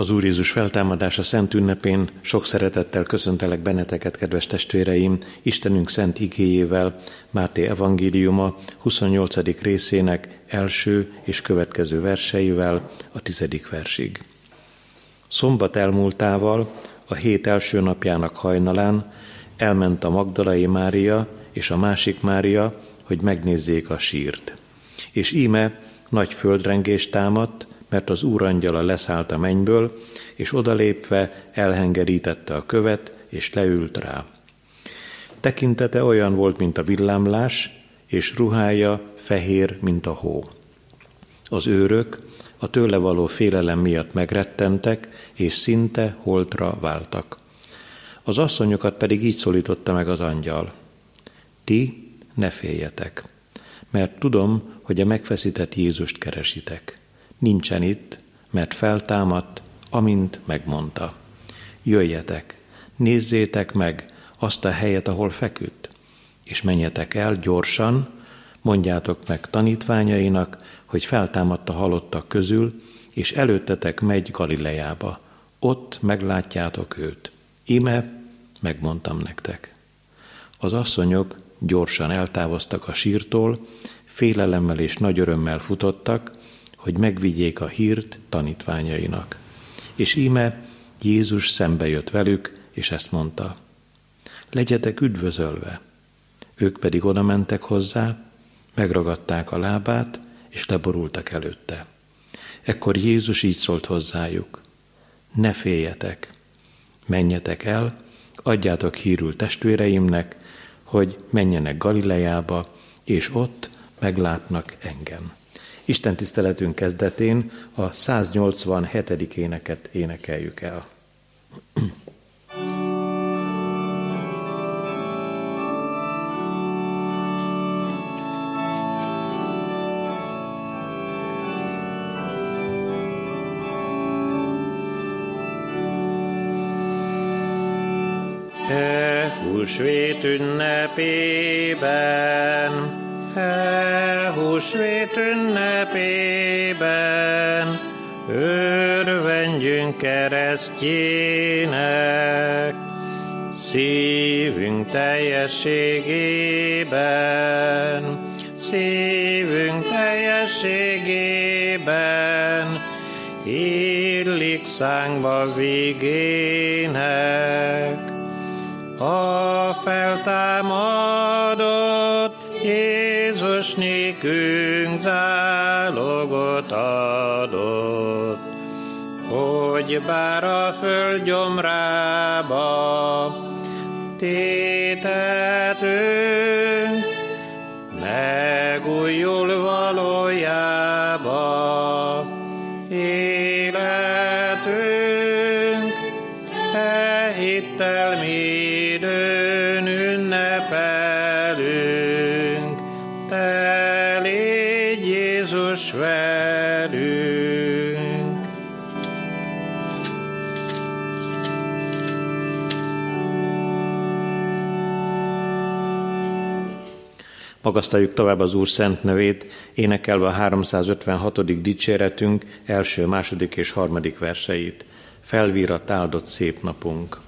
Az Úr Jézus feltámadása szent ünnepén sok szeretettel köszöntelek benneteket, kedves testvéreim, Istenünk szent igéjével, Máté evangéliuma 28. részének első és következő verseivel a tizedik versig. Szombat elmúltával, a hét első napjának hajnalán elment a Magdalai Mária és a másik Mária, hogy megnézzék a sírt. És íme nagy földrengés támadt, mert az úrangyala leszállt a mennyből, és odalépve elhengerítette a követ, és leült rá. Tekintete olyan volt, mint a villámlás, és ruhája fehér, mint a hó. Az őrök a tőle való félelem miatt megrettentek, és szinte holtra váltak. Az asszonyokat pedig így szólította meg az angyal. Ti ne féljetek, mert tudom, hogy a megfeszített Jézust keresitek nincsen itt, mert feltámadt, amint megmondta. Jöjjetek, nézzétek meg azt a helyet, ahol feküdt, és menjetek el gyorsan, mondjátok meg tanítványainak, hogy feltámadt a halottak közül, és előttetek megy Galileába. Ott meglátjátok őt. Ime, megmondtam nektek. Az asszonyok gyorsan eltávoztak a sírtól, félelemmel és nagy örömmel futottak, hogy megvigyék a hírt tanítványainak. És íme Jézus szembe jött velük, és ezt mondta, legyetek üdvözölve. Ők pedig oda mentek hozzá, megragadták a lábát, és leborultak előtte. Ekkor Jézus így szólt hozzájuk, ne féljetek, menjetek el, adjátok hírül testvéreimnek, hogy menjenek Galileába, és ott meglátnak engem. Isten tiszteletünk kezdetén a 187. éneket énekeljük el. E húsvét ünnepében E húsvét ünnepében örvendjünk keresztjének, szívünk teljességében, szívünk teljességében, illik szánkba végének. A nékünk zálogot adott, hogy bár a föld gyomrába tétetünk, Magasztaljuk tovább az Úr szent nevét, énekelve a 356. dicséretünk első, második és harmadik verseit. Felvírat áldott szép napunk.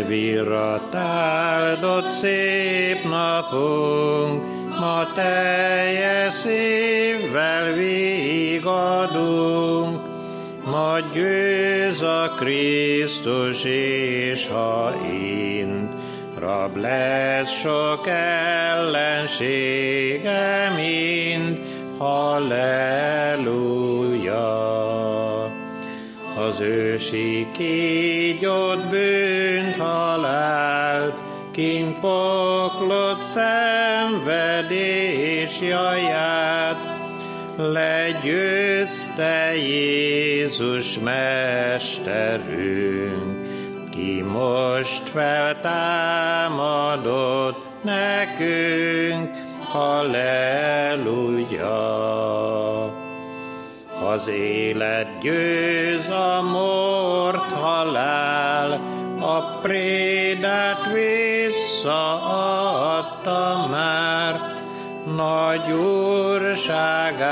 Felvirrat áldott szép napunk, ma teljes szívvel vigadunk. Ma győz a Krisztus, és ha ind, rab lesz sok ellensége mind, halleluja az ősi halált, kint poklott szenvedés jaját, legyőzte Jézus Mesterünk, ki most feltámadott nekünk, halleluja. Az élet győz a mort halál, a prédát visszaadta már, nagy úrságának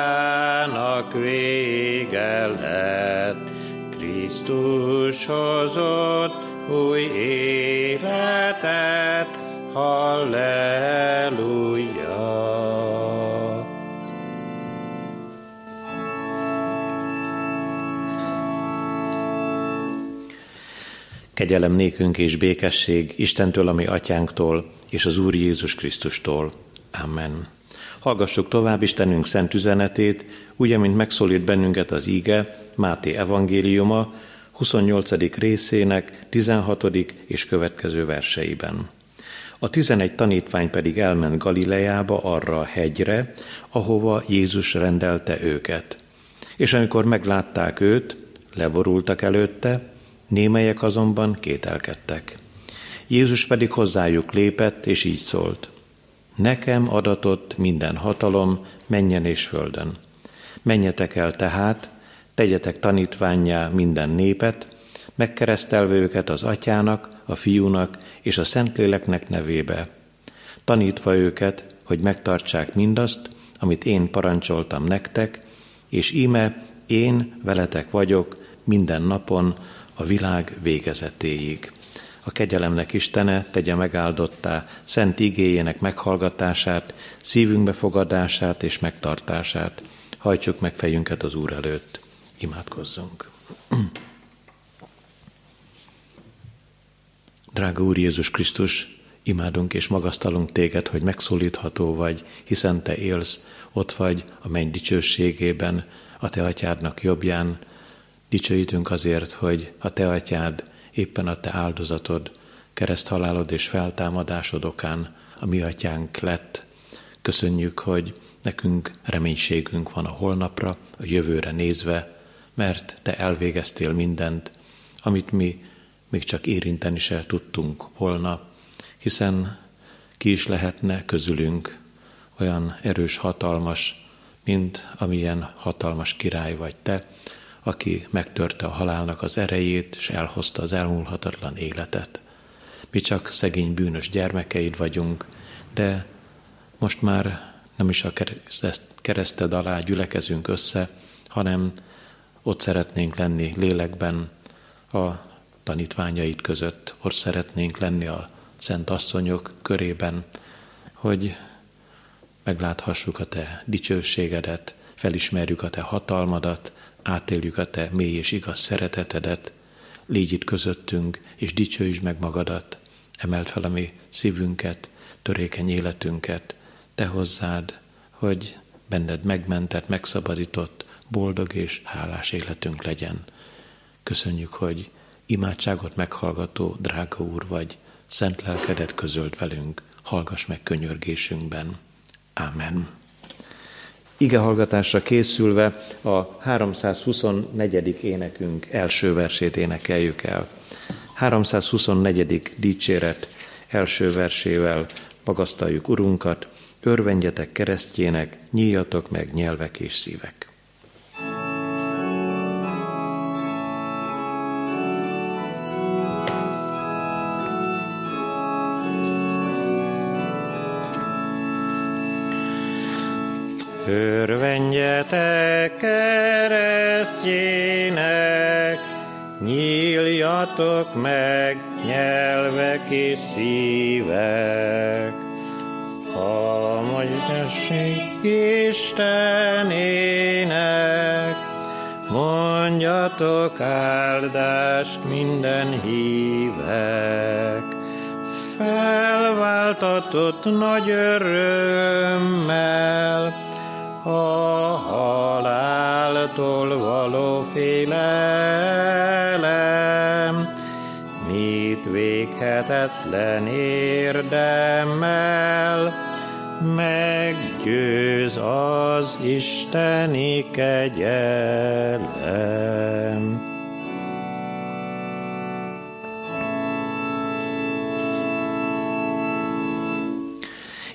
vége lett. Krisztus hozott új életet, halleluja. Kegyelem nékünk és békesség Istentől, ami atyánktól, és az Úr Jézus Krisztustól. Amen. Hallgassuk tovább Istenünk szent üzenetét, úgy, mint megszólít bennünket az íge, Máté evangéliuma, 28. részének 16. és következő verseiben. A tizenegy tanítvány pedig elment Galileába arra a hegyre, ahova Jézus rendelte őket. És amikor meglátták őt, leborultak előtte, némelyek azonban kételkedtek. Jézus pedig hozzájuk lépett, és így szólt. Nekem adatott minden hatalom menjen és földön. Menjetek el tehát, tegyetek tanítványá minden népet, megkeresztelve őket az atyának, a fiúnak és a szentléleknek nevébe, tanítva őket, hogy megtartsák mindazt, amit én parancsoltam nektek, és íme én veletek vagyok minden napon a világ végezetéig. A kegyelemnek Istene tegye megáldottá szent igéjének meghallgatását, szívünkbe fogadását és megtartását. Hajtsuk meg fejünket az Úr előtt. Imádkozzunk. Drága Úr Jézus Krisztus, imádunk és magasztalunk téged, hogy megszólítható vagy, hiszen te élsz, ott vagy a menny dicsőségében, a te atyádnak jobbján. Dicsőítünk azért, hogy a te atyád éppen a te áldozatod, kereszthalálod és feltámadásod okán a mi atyánk lett. Köszönjük, hogy nekünk reménységünk van a holnapra, a jövőre nézve, mert Te elvégeztél mindent, amit mi még csak érinteni se tudtunk volna, hiszen ki is lehetne közülünk olyan erős, hatalmas, mint amilyen hatalmas király vagy Te, aki megtörte a halálnak az erejét, és elhozta az elmúlhatatlan életet. Mi csak szegény bűnös gyermekeid vagyunk, de most már nem is a kereszted alá gyülekezünk össze, hanem ott szeretnénk lenni lélekben a tanítványait között, ott szeretnénk lenni a szent asszonyok körében, hogy megláthassuk a te dicsőségedet, felismerjük a te hatalmadat, átéljük a te mély és igaz szeretetedet, légy itt közöttünk, és dicsőítsd meg magadat, emeld fel a mi szívünket, törékeny életünket, te hozzád, hogy benned megmentett, megszabadított, boldog és hálás életünk legyen. Köszönjük, hogy imádságot meghallgató, drága Úr vagy, szent lelkedet közölt velünk, hallgass meg könyörgésünkben. Amen. Ige hallgatásra készülve a 324. énekünk első versét énekeljük el. 324. dicséret első versével magasztaljuk Urunkat, örvendjetek keresztjének, nyíjatok meg nyelvek és szívek. Örvendjetek keresztjének, nyíljatok meg nyelvek és szívek. A magyarség Istenének, mondjatok áldást minden hívek. Felváltatott nagy örömmel, a haláltól való félelem, mit véghetetlen érdemmel, meggyőz az Isteni kegyelem.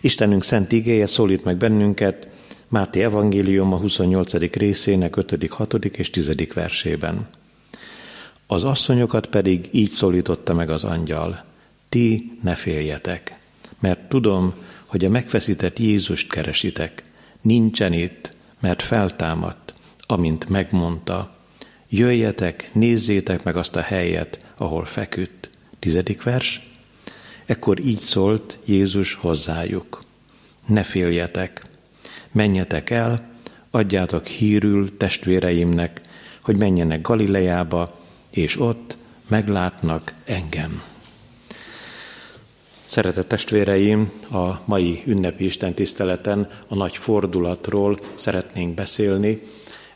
Istenünk szent igéje szólít meg bennünket Máté Evangélium a 28. részének 5., 6. és 10. versében. Az asszonyokat pedig így szólította meg az angyal, ti ne féljetek, mert tudom, hogy a megfeszített Jézust keresitek, nincsen itt, mert feltámadt, amint megmondta, jöjjetek, nézzétek meg azt a helyet, ahol feküdt. Tizedik vers. Ekkor így szólt Jézus hozzájuk. Ne féljetek, menjetek el, adjátok hírül testvéreimnek, hogy menjenek Galileába, és ott meglátnak engem. Szeretett testvéreim, a mai ünnepi Isten tiszteleten a nagy fordulatról szeretnénk beszélni,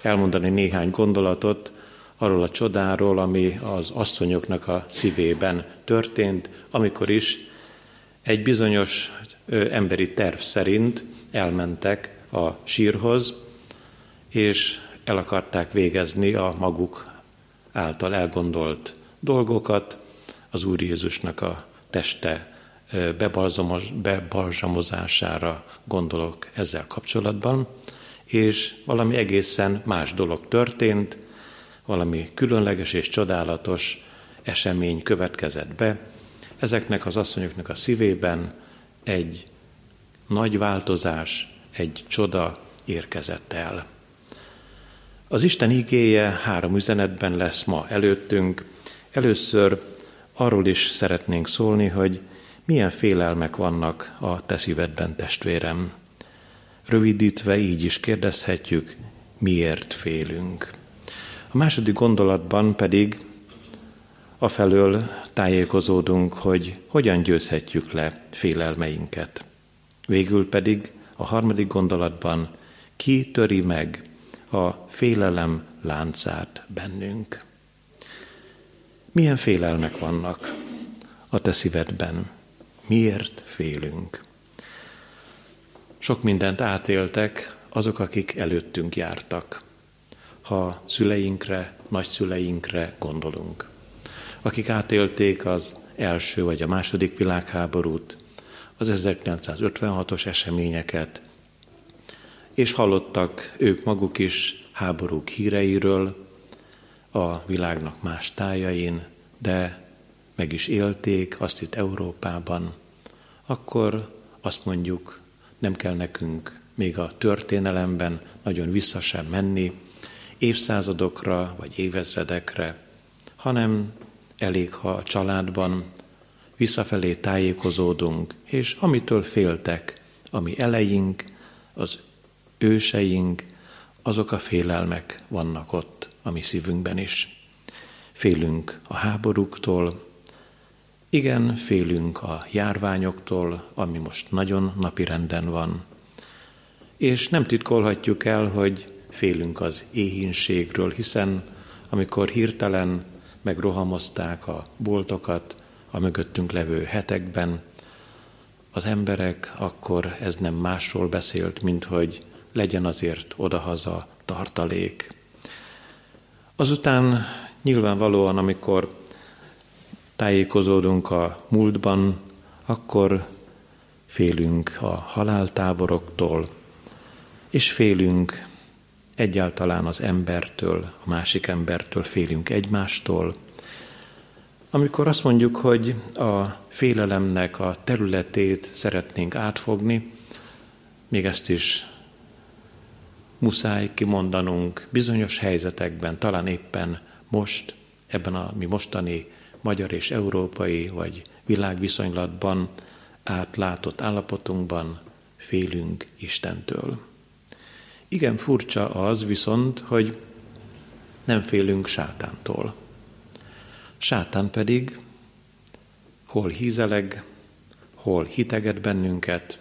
elmondani néhány gondolatot arról a csodáról, ami az asszonyoknak a szívében történt, amikor is egy bizonyos emberi terv szerint elmentek a sírhoz, és el akarták végezni a maguk által elgondolt dolgokat, az Úr Jézusnak a teste bebalzsamozására gondolok ezzel kapcsolatban, és valami egészen más dolog történt, valami különleges és csodálatos esemény következett be. Ezeknek az asszonyoknak a szívében egy nagy változás, egy csoda érkezett el. Az Isten igéje három üzenetben lesz ma előttünk. Először arról is szeretnénk szólni, hogy milyen félelmek vannak a te szívedben, testvérem. Rövidítve így is kérdezhetjük, miért félünk. A második gondolatban pedig afelől tájékozódunk, hogy hogyan győzhetjük le félelmeinket. Végül pedig a harmadik gondolatban ki töri meg a félelem láncát bennünk. Milyen félelmek vannak a te szívedben? Miért félünk? Sok mindent átéltek azok, akik előttünk jártak. Ha szüleinkre, nagyszüleinkre gondolunk. Akik átélték az első vagy a második világháborút, az 1956-os eseményeket, és hallottak ők maguk is háborúk híreiről a világnak más tájain, de meg is élték azt itt Európában, akkor azt mondjuk, nem kell nekünk még a történelemben nagyon vissza sem menni, évszázadokra vagy évezredekre, hanem elég, ha a családban visszafelé tájékozódunk, és amitől féltek, ami eleink, az őseink, azok a félelmek vannak ott a mi szívünkben is. Félünk a háborúktól, igen, félünk a járványoktól, ami most nagyon napirenden van. És nem titkolhatjuk el, hogy félünk az éhínségről, hiszen amikor hirtelen megrohamozták a boltokat a mögöttünk levő hetekben, az emberek, akkor ez nem másról beszélt, mint hogy legyen azért odahaza tartalék. Azután nyilvánvalóan, amikor tájékozódunk a múltban, akkor félünk a haláltáboroktól, és félünk egyáltalán az embertől, a másik embertől, félünk egymástól. Amikor azt mondjuk, hogy a félelemnek a területét szeretnénk átfogni, még ezt is muszáj kimondanunk bizonyos helyzetekben, talán éppen most, ebben a mi mostani magyar és európai vagy világviszonylatban átlátott állapotunkban félünk Istentől. Igen furcsa az viszont, hogy nem félünk sátántól. Sátán pedig hol hízeleg, hol hiteget bennünket,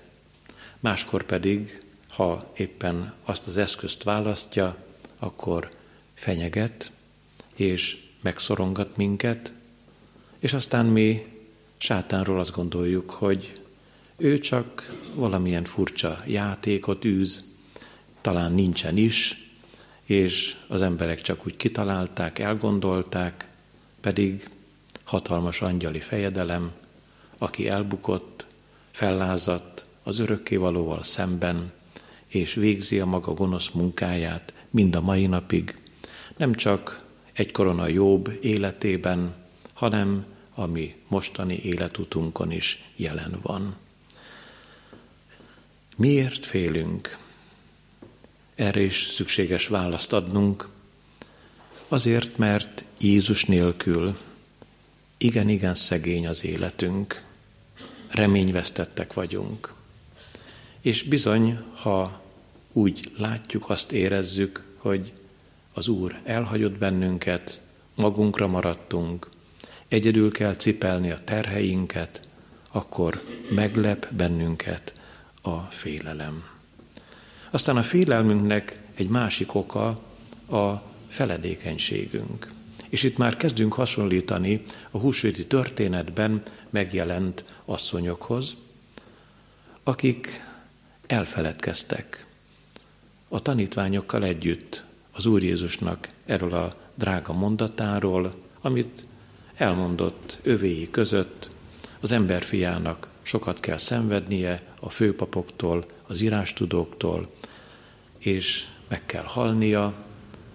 máskor pedig ha éppen azt az eszközt választja, akkor fenyeget és megszorongat minket, és aztán mi sátánról azt gondoljuk, hogy ő csak valamilyen furcsa játékot űz, talán nincsen is, és az emberek csak úgy kitalálták, elgondolták, pedig hatalmas angyali fejedelem, aki elbukott, fellázadt, az örökkévalóval szemben, és végzi a maga gonosz munkáját mind a mai napig, nem csak egy korona jobb életében, hanem a mi mostani életutunkon is jelen van. Miért félünk? Erre is szükséges választ adnunk. Azért, mert Jézus nélkül igen-igen szegény az életünk, reményvesztettek vagyunk. És bizony, ha úgy látjuk, azt érezzük, hogy az Úr elhagyott bennünket, magunkra maradtunk, egyedül kell cipelni a terheinket, akkor meglep bennünket a félelem. Aztán a félelmünknek egy másik oka a feledékenységünk. És itt már kezdünk hasonlítani a húsvéti történetben megjelent asszonyokhoz, akik elfeledkeztek a tanítványokkal együtt az Úr Jézusnak erről a drága mondatáról, amit elmondott övéi között, az emberfiának sokat kell szenvednie a főpapoktól, az írástudóktól, és meg kell halnia,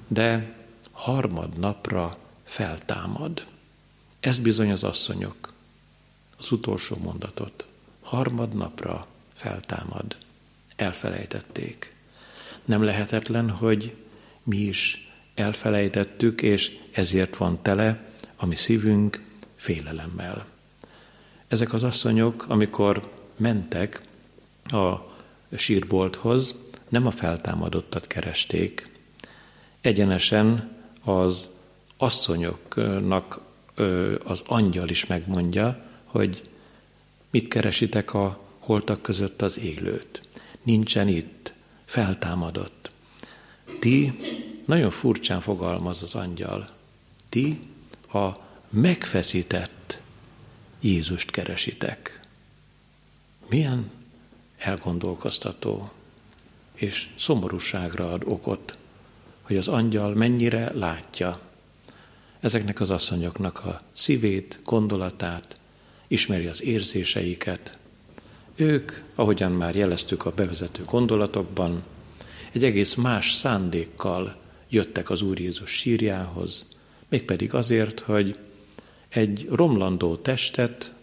de harmadnapra feltámad. Ez bizony az asszonyok, az utolsó mondatot. Harmadnapra feltámad. Elfelejtették. Nem lehetetlen, hogy mi is elfelejtettük, és ezért van tele a mi szívünk félelemmel. Ezek az asszonyok, amikor mentek a sírbolthoz, nem a feltámadottat keresték, egyenesen az asszonyoknak az angyal is megmondja, hogy mit keresitek a holtak között az élőt. Nincsen itt, feltámadott. Ti, nagyon furcsán fogalmaz az angyal, ti a megfeszített Jézust keresitek. Milyen elgondolkoztató és szomorúságra ad okot, hogy az angyal mennyire látja ezeknek az asszonyoknak a szívét, gondolatát, ismeri az érzéseiket. Ők, ahogyan már jeleztük a bevezető gondolatokban, egy egész más szándékkal jöttek az Úr Jézus sírjához, mégpedig azért, hogy egy romlandó testet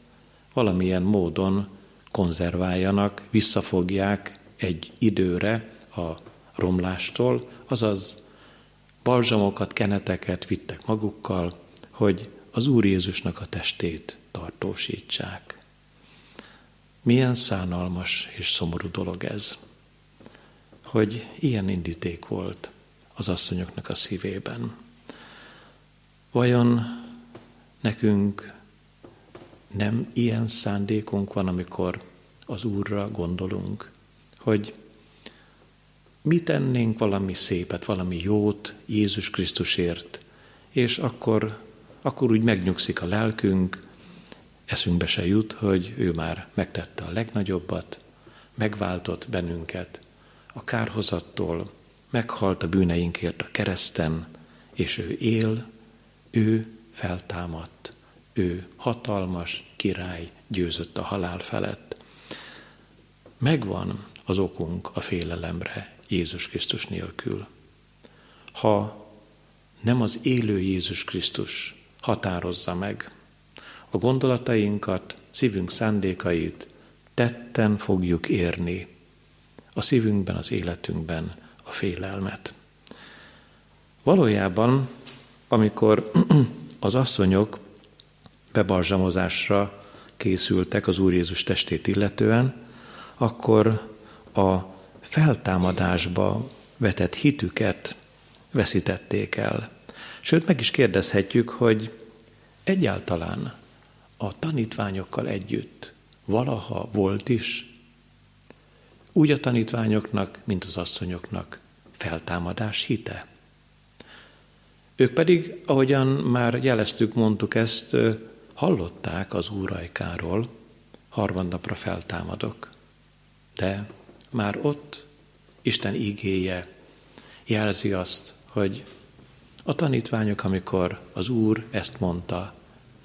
valamilyen módon konzerváljanak, visszafogják egy időre a romlástól, azaz balzsamokat, keneteket vittek magukkal, hogy az Úr Jézusnak a testét tartósítsák. Milyen szánalmas és szomorú dolog ez, hogy ilyen indíték volt az asszonyoknak a szívében. Vajon nekünk nem ilyen szándékunk van, amikor az Úrra gondolunk, hogy mi tennénk valami szépet, valami jót Jézus Krisztusért, és akkor, akkor úgy megnyugszik a lelkünk, eszünkbe se jut, hogy ő már megtette a legnagyobbat, megváltott bennünket a kárhozattól, meghalt a bűneinkért a kereszten, és ő él, ő feltámadt, ő hatalmas király győzött a halál felett. Megvan az okunk a félelemre Jézus Krisztus nélkül. Ha nem az élő Jézus Krisztus határozza meg a gondolatainkat, szívünk szándékait, tetten fogjuk érni a szívünkben, az életünkben a félelmet. Valójában, amikor az asszonyok bebarzsamozásra készültek az Úr Jézus testét illetően, akkor a feltámadásba vetett hitüket veszítették el. Sőt, meg is kérdezhetjük, hogy egyáltalán a tanítványokkal együtt valaha volt is úgy a tanítványoknak, mint az asszonyoknak feltámadás hite. Ők pedig, ahogyan már jeleztük, mondtuk ezt, hallották az úrajkáról, harmadnapra feltámadok. De már ott Isten ígéje jelzi azt, hogy a tanítványok, amikor az Úr ezt mondta,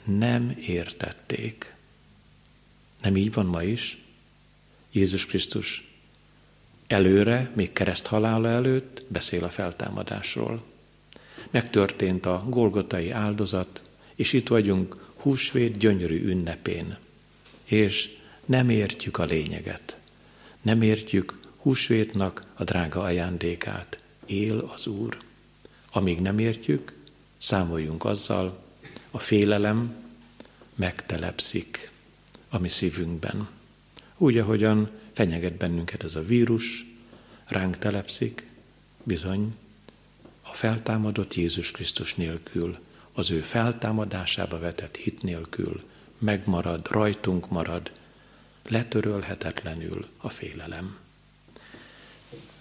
nem értették. Nem így van ma is? Jézus Krisztus előre, még kereszt halála előtt beszél a feltámadásról. Megtörtént a Golgotai áldozat, és itt vagyunk húsvét gyönyörű ünnepén. És nem értjük a lényeget. Nem értjük húsvétnak a drága ajándékát. Él az Úr. Amíg nem értjük, számoljunk azzal, a félelem megtelepszik a mi szívünkben. Úgy, ahogyan fenyeget bennünket ez a vírus, ránk telepszik, bizony a feltámadott Jézus Krisztus nélkül, az ő feltámadásába vetett hit nélkül megmarad, rajtunk marad, letörölhetetlenül a félelem.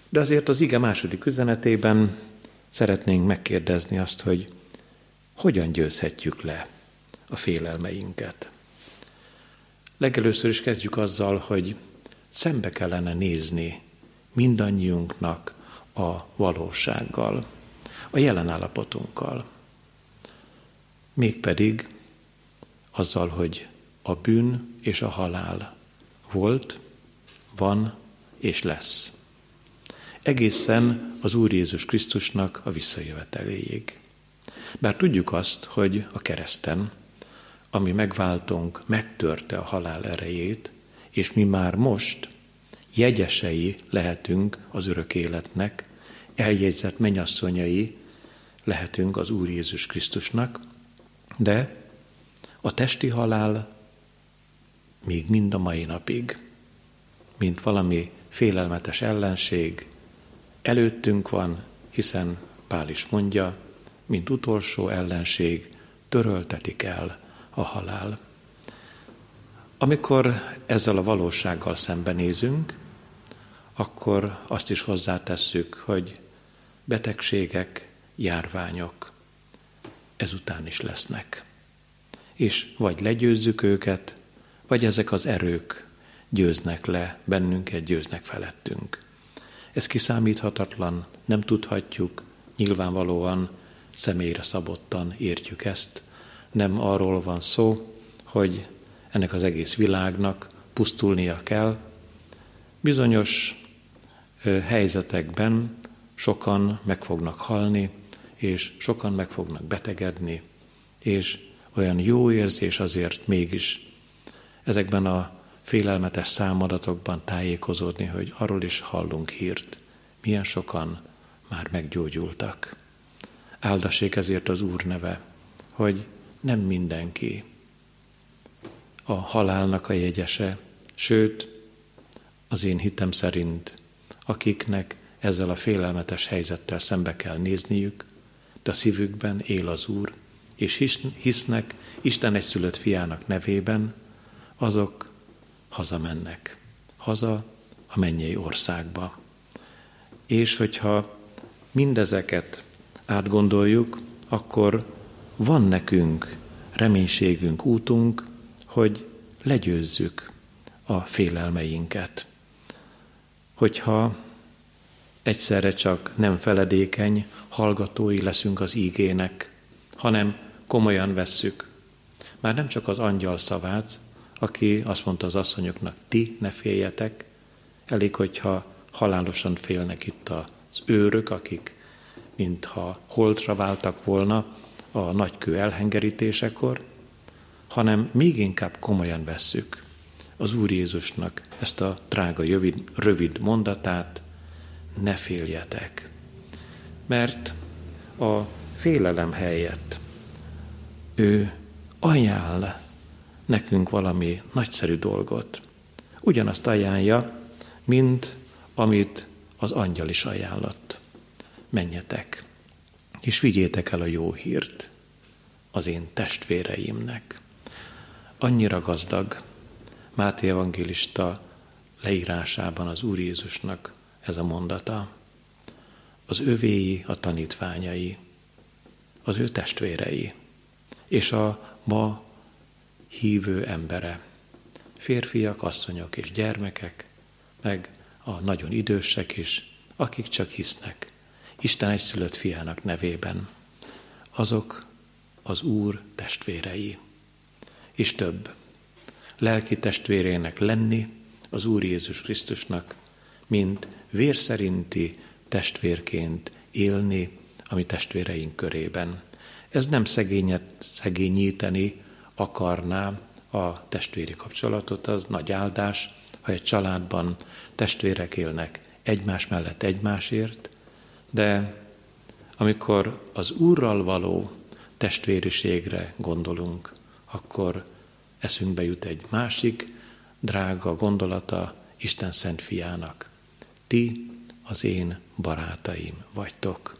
De azért az ige második üzenetében szeretnénk megkérdezni azt, hogy hogyan győzhetjük le a félelmeinket. Legelőször is kezdjük azzal, hogy szembe kellene nézni mindannyiunknak a valósággal, a jelen állapotunkkal. Mégpedig azzal, hogy a bűn és a halál volt, van és lesz. Egészen az Úr Jézus Krisztusnak a visszajöveteléig. Bár tudjuk azt, hogy a kereszten, ami megváltunk, megtörte a halál erejét, és mi már most jegyesei lehetünk az örök életnek, eljegyzett menyasszonyai lehetünk az Úr Jézus Krisztusnak, de a testi halál még mind a mai napig, mint valami félelmetes ellenség, előttünk van, hiszen Pál is mondja, mint utolsó ellenség, töröltetik el a halál. Amikor ezzel a valósággal szembenézünk, akkor azt is hozzátesszük, hogy betegségek, járványok ezután is lesznek. És vagy legyőzzük őket, vagy ezek az erők győznek le bennünket, győznek felettünk. Ez kiszámíthatatlan, nem tudhatjuk, nyilvánvalóan személyre szabottan értjük ezt. Nem arról van szó, hogy ennek az egész világnak pusztulnia kell. Bizonyos helyzetekben sokan meg fognak halni, és sokan meg fognak betegedni, és olyan jó érzés azért mégis ezekben a félelmetes számadatokban tájékozódni, hogy arról is hallunk hírt, milyen sokan már meggyógyultak. Áldassék ezért az Úr neve, hogy nem mindenki a halálnak a jegyese, sőt, az én hitem szerint, akiknek ezzel a félelmetes helyzettel szembe kell nézniük, de a szívükben él az Úr, és hisznek Isten egyszülött fiának nevében, azok hazamennek, haza a mennyei országba. És hogyha mindezeket átgondoljuk, akkor van nekünk reménységünk, útunk, hogy legyőzzük a félelmeinket. Hogyha egyszerre csak nem feledékeny hallgatói leszünk az ígének, hanem komolyan vesszük. Már nem csak az angyal szavát, aki azt mondta az asszonyoknak, ti ne féljetek, elég, hogyha halálosan félnek itt az őrök, akik mintha holtra váltak volna a nagykő elhengerítésekor, hanem még inkább komolyan vesszük az Úr Jézusnak ezt a drága, rövid, rövid mondatát, ne féljetek. Mert a félelem helyett ő ajánl nekünk valami nagyszerű dolgot. Ugyanazt ajánlja, mint amit az angyal is ajánlott. Menjetek, és vigyétek el a jó hírt az én testvéreimnek. Annyira gazdag Máté evangélista leírásában az Úr Jézusnak ez a mondata. Az övéi, a tanítványai, az ő testvérei, és a ma hívő embere, férfiak, asszonyok és gyermekek, meg a nagyon idősek is, akik csak hisznek Isten egyszülött fiának nevében. Azok az Úr testvérei. És több, lelki testvérének lenni, az Úr Jézus Krisztusnak, mint vérszerinti testvérként élni a mi testvéreink körében. Ez nem szegényet, szegényíteni akarná a testvéri kapcsolatot, az nagy áldás, ha egy családban testvérek élnek egymás mellett egymásért, de amikor az Úrral való testvériségre gondolunk, akkor eszünkbe jut egy másik drága gondolata Isten Szent Fiának. Ti az én barátaim vagytok.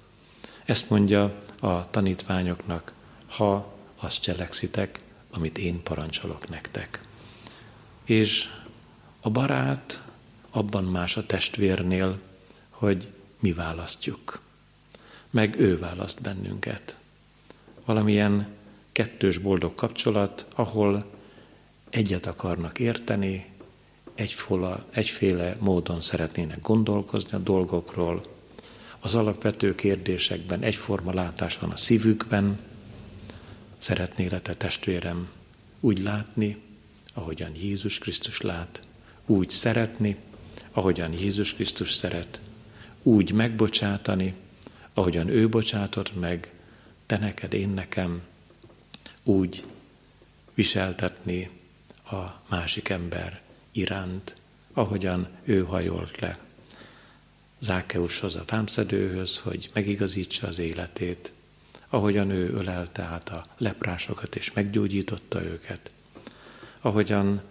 Ezt mondja a tanítványoknak, ha azt cselekszitek, amit én parancsolok nektek. És a barát abban más a testvérnél, hogy mi választjuk. Meg ő választ bennünket. Valamilyen kettős boldog kapcsolat, ahol egyet akarnak érteni, egyfola, egyféle módon szeretnének gondolkozni a dolgokról, az alapvető kérdésekben egyforma látás van a szívükben, szeretnél te testvérem úgy látni, ahogyan Jézus Krisztus lát, úgy szeretni, ahogyan Jézus Krisztus szeret, úgy megbocsátani, ahogyan ő bocsátott meg, te neked, én nekem, úgy viseltetni a másik ember iránt, ahogyan ő hajolt le. Zákeushoz, a vámszedőhöz, hogy megigazítsa az életét, ahogyan ő ölelte át a leprásokat és meggyógyította őket, ahogyan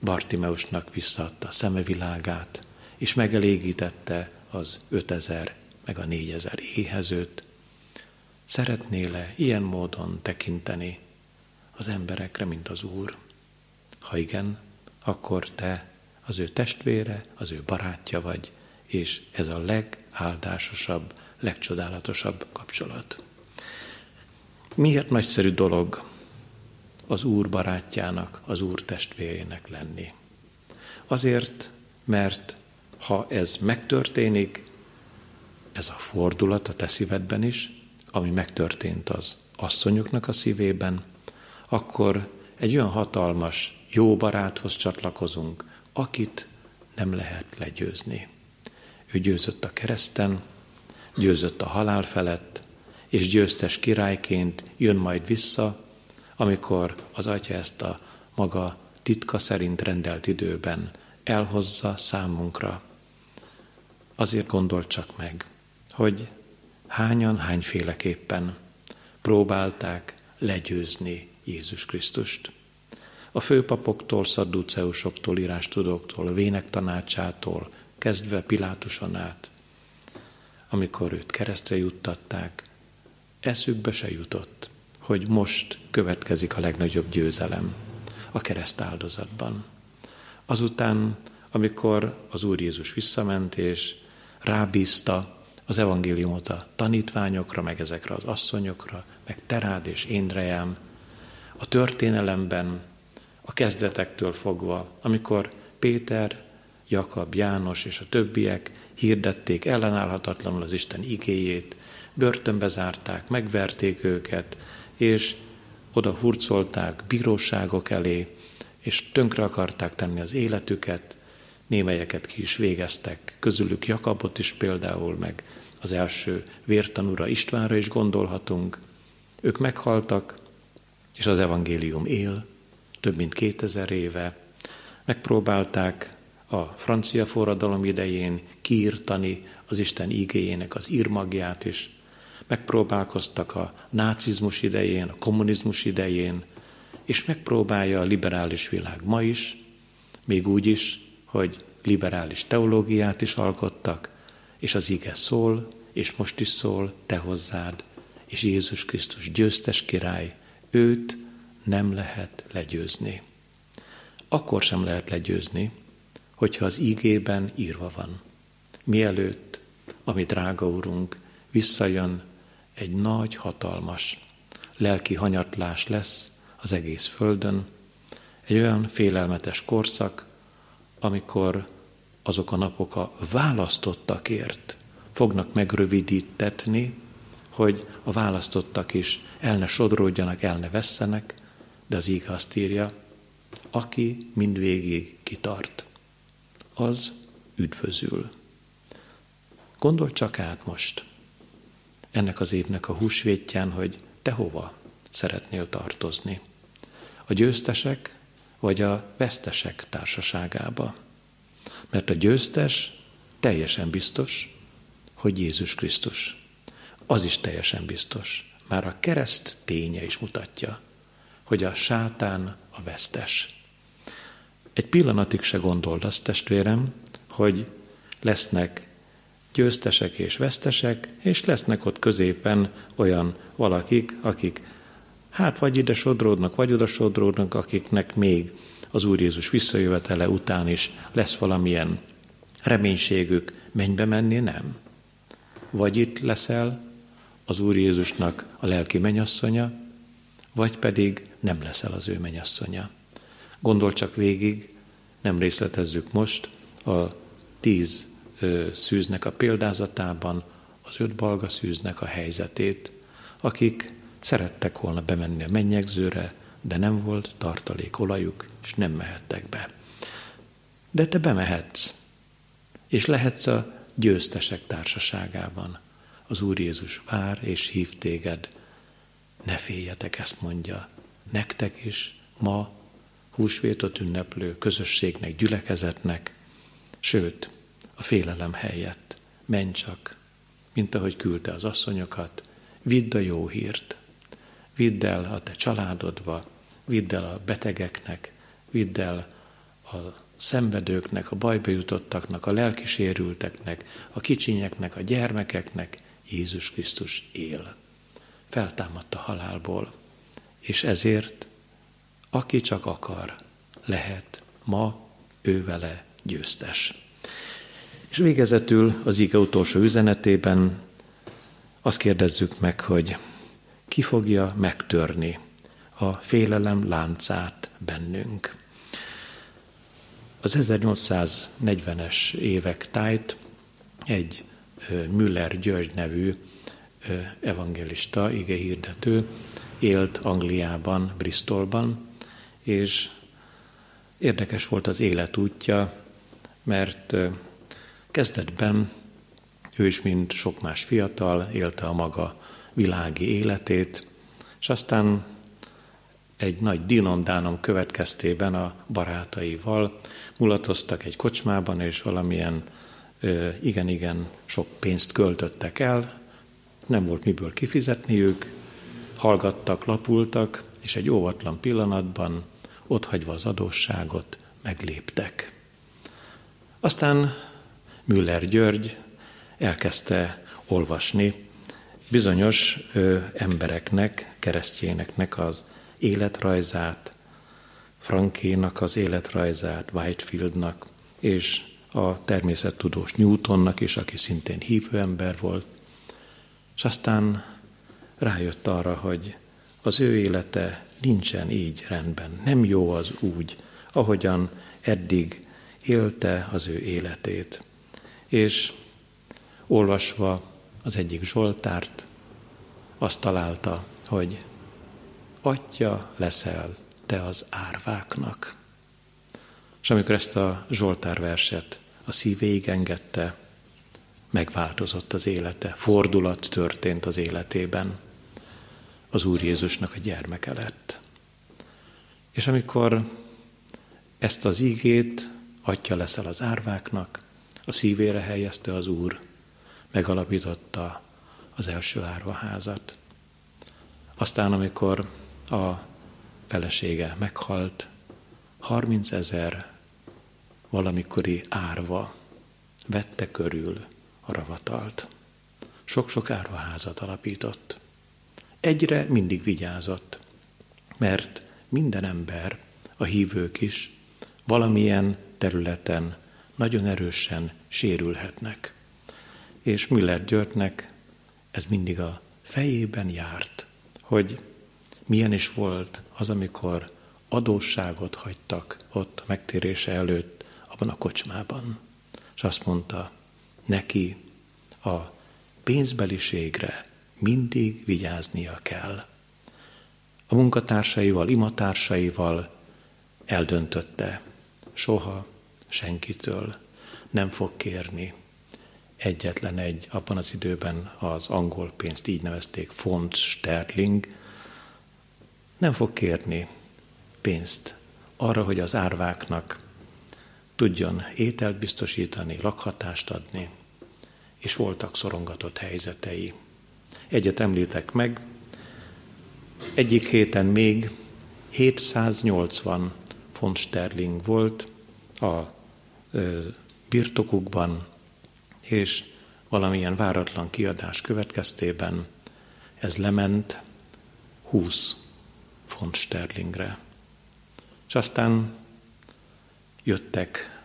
Bartimeusnak visszaadta a szemevilágát, és megelégítette az ötezer meg a négyezer éhezőt. Szeretnél-e ilyen módon tekinteni az emberekre, mint az Úr? Ha igen, akkor te az ő testvére, az ő barátja vagy, és ez a legáldásosabb, legcsodálatosabb kapcsolat. Miért nagyszerű dolog az Úr barátjának, az Úr testvérének lenni? Azért, mert ha ez megtörténik, ez a fordulat a te szívedben is, ami megtörtént az asszonyoknak a szívében, akkor egy olyan hatalmas, jó baráthoz csatlakozunk, akit nem lehet legyőzni. Ő győzött a kereszten, győzött a halál felett, és győztes királyként jön majd vissza, amikor az atya ezt a maga titka szerint rendelt időben elhozza számunkra. Azért gondolt csak meg, hogy hányan, hányféleképpen próbálták legyőzni Jézus Krisztust. A főpapoktól, szadduceusoktól, írástudóktól, a vének tanácsától, kezdve Pilátuson át, amikor őt keresztre juttatták, eszükbe se jutott, hogy most következik a legnagyobb győzelem a kereszt áldozatban. Azután, amikor az Úr Jézus visszament, és rábízta az evangéliumot a tanítványokra, meg ezekre az asszonyokra, meg Terád és Énrejám, a történelemben, a kezdetektől fogva, amikor Péter, Jakab, János és a többiek hirdették ellenállhatatlanul az Isten igéjét, börtönbe zárták, megverték őket, és oda hurcolták bíróságok elé, és tönkre akarták tenni az életüket, némelyeket ki is végeztek, közülük Jakabot is például, meg az első vértanúra Istvánra is gondolhatunk. Ők meghaltak, és az evangélium él, több mint 2000 éve. Megpróbálták a francia forradalom idején kiírtani az Isten igéjének az írmagját is. Megpróbálkoztak a nácizmus idején, a kommunizmus idején, és megpróbálja a liberális világ ma is, még úgy is, hogy liberális teológiát is alkottak, és az ige szól, és most is szól te hozzád, és Jézus Krisztus győztes király, őt nem lehet legyőzni. Akkor sem lehet legyőzni, hogyha az ígében írva van. Mielőtt, ami drága úrunk, visszajön, egy nagy, hatalmas lelki hanyatlás lesz az egész földön, egy olyan félelmetes korszak, amikor azok a napok a választottakért fognak megrövidítetni, hogy a választottak is el ne sodródjanak, el ne vesszenek, de az íg azt írja, aki mindvégig kitart, az üdvözül. Gondolj csak át most ennek az évnek a húsvétján, hogy te hova szeretnél tartozni. A győztesek vagy a vesztesek társaságába. Mert a győztes teljesen biztos, hogy Jézus Krisztus. Az is teljesen biztos. Már a kereszt ténye is mutatja, hogy a sátán a vesztes. Egy pillanatig se gondold azt, testvérem, hogy lesznek győztesek és vesztesek, és lesznek ott középen olyan valakik, akik hát vagy ide sodródnak, vagy oda sodródnak, akiknek még az Úr Jézus visszajövetele után is lesz valamilyen reménységük mennybe menni, nem. Vagy itt leszel az Úr Jézusnak a lelki menyasszonya, vagy pedig nem leszel az ő menyasszonya. Gondol csak végig, nem részletezzük most, a tíz szűznek a példázatában az öt balga szűznek a helyzetét, akik szerettek volna bemenni a mennyegzőre, de nem volt tartalék olajuk, és nem mehettek be. De te bemehetsz, és lehetsz a győztesek társaságában. Az Úr Jézus vár és hív téged. Ne féljetek, ezt mondja. Nektek is ma húsvétot ünneplő közösségnek, gyülekezetnek, sőt, a félelem helyett. Menj csak, mint ahogy küldte az asszonyokat, vidd a jó hírt, vidd el a te családodba, vidd el a betegeknek, vidd el a szenvedőknek, a bajba jutottaknak, a lelkisérülteknek, a kicsinyeknek, a gyermekeknek Jézus Krisztus él. Feltámadt a halálból, és ezért, aki csak akar, lehet ma ővele győztes. És végezetül az ige utolsó üzenetében azt kérdezzük meg, hogy ki fogja megtörni a félelem láncát bennünk. Az 1840-es évek tájt egy Müller György nevű evangelista, igehirdető élt Angliában, Bristolban, és érdekes volt az életútja, mert kezdetben ő is, mint sok más fiatal, élte a maga világi életét, és aztán egy nagy dinondánom következtében a barátaival mulatoztak egy kocsmában, és valamilyen igen-igen sok pénzt költöttek el, nem volt miből kifizetni ők, hallgattak, lapultak, és egy óvatlan pillanatban, otthagyva az adósságot, megléptek. Aztán Müller György elkezdte olvasni bizonyos ö, embereknek, keresztjéneknek az életrajzát, Frankénak az életrajzát, Whitefieldnak, és a természettudós Newtonnak is, aki szintén hívő ember volt. És aztán rájött arra, hogy az ő élete nincsen így rendben, nem jó az úgy, ahogyan eddig élte az ő életét. És olvasva az egyik Zsoltárt, azt találta, hogy Atya leszel te az árváknak. És amikor ezt a Zsoltár verset a szívéig engedte, megváltozott az élete, fordulat történt az életében. Az Úr Jézusnak a gyermeke lett. És amikor ezt az ígét, atya leszel az árváknak, a szívére helyezte az Úr, megalapította az első árvaházat. Aztán, amikor a felesége meghalt, 30 ezer valamikori árva vette körül a ravatalt. Sok-sok árvaházat alapított. Egyre mindig vigyázott, mert minden ember, a hívők is, valamilyen területen nagyon erősen sérülhetnek. És Müller Györgynek ez mindig a fejében járt, hogy milyen is volt az, amikor adósságot hagytak ott megtérése előtt abban a kocsmában. És azt mondta, neki a pénzbeliségre mindig vigyáznia kell. A munkatársaival, imatársaival eldöntötte, soha senkitől, nem fog kérni egyetlen egy, abban az időben az angol pénzt így nevezték, font sterling, nem fog kérni pénzt arra, hogy az árváknak tudjon ételt biztosítani, lakhatást adni, és voltak szorongatott helyzetei. Egyet említek meg, egyik héten még 780 font sterling volt a birtokukban, és valamilyen váratlan kiadás következtében ez lement 20 font sterlingre. És aztán jöttek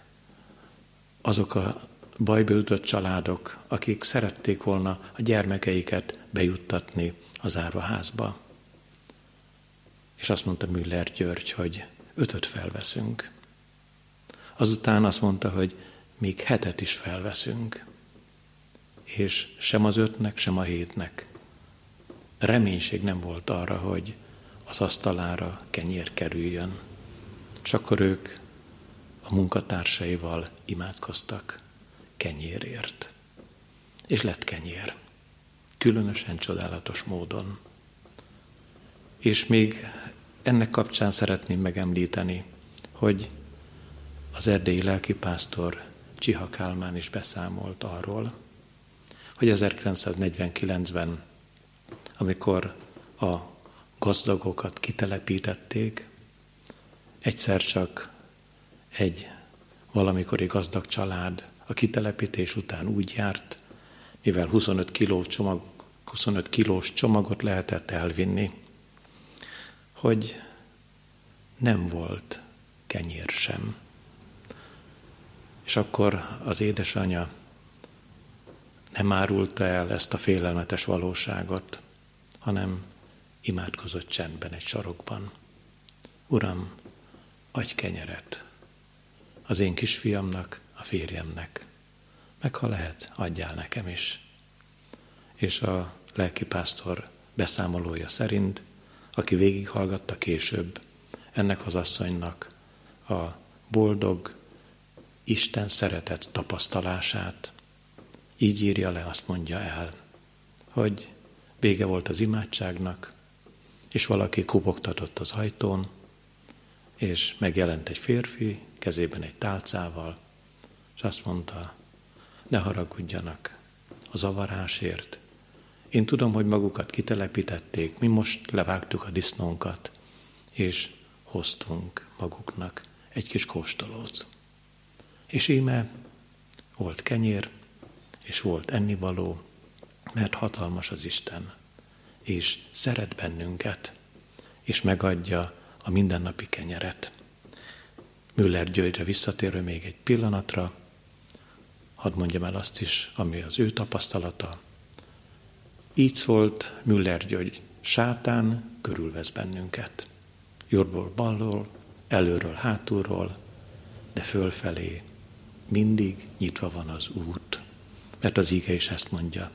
azok a bajba jutott családok, akik szerették volna a gyermekeiket bejuttatni az árvaházba. És azt mondta Müller György, hogy ötöt felveszünk. Azután azt mondta, hogy még hetet is felveszünk. És sem az ötnek, sem a hétnek reménység nem volt arra, hogy az asztalára kenyér kerüljön. És akkor ők a munkatársaival imádkoztak kenyérért. És lett kenyér. Különösen csodálatos módon. És még ennek kapcsán szeretném megemlíteni, hogy az erdélyi lelkipásztor Csiha Kálmán is beszámolt arról, hogy 1949-ben, amikor a gazdagokat kitelepítették, egyszer csak egy valamikori gazdag család a kitelepítés után úgy járt, mivel 25 kiló csomag, 25 kilós csomagot lehetett elvinni, hogy nem volt kenyér sem. És akkor az édesanyja nem árulta el ezt a félelmetes valóságot, hanem imádkozott csendben egy sarokban. Uram, adj kenyeret az én kisfiamnak, a férjemnek, meg ha lehet, adjál nekem is. És a lelkipásztor beszámolója szerint, aki végighallgatta később ennek az asszonynak a boldog Isten szeretet tapasztalását, így írja le, azt mondja el, hogy vége volt az imádságnak, és valaki kubogtatott az ajtón, és megjelent egy férfi, kezében egy tálcával, és azt mondta, ne haragudjanak a zavarásért. Én tudom, hogy magukat kitelepítették, mi most levágtuk a disznónkat, és hoztunk maguknak egy kis kóstolót. És íme volt kenyér, és volt ennivaló, mert hatalmas az Isten, és szeret bennünket, és megadja a mindennapi kenyeret. Müller Györgyre visszatérő még egy pillanatra, hadd mondjam el azt is, ami az ő tapasztalata. Így szólt Müller György, sátán körülvesz bennünket. Jobbról, balról, előről, hátulról, de fölfelé mindig nyitva van az út. Mert az íge is ezt mondja.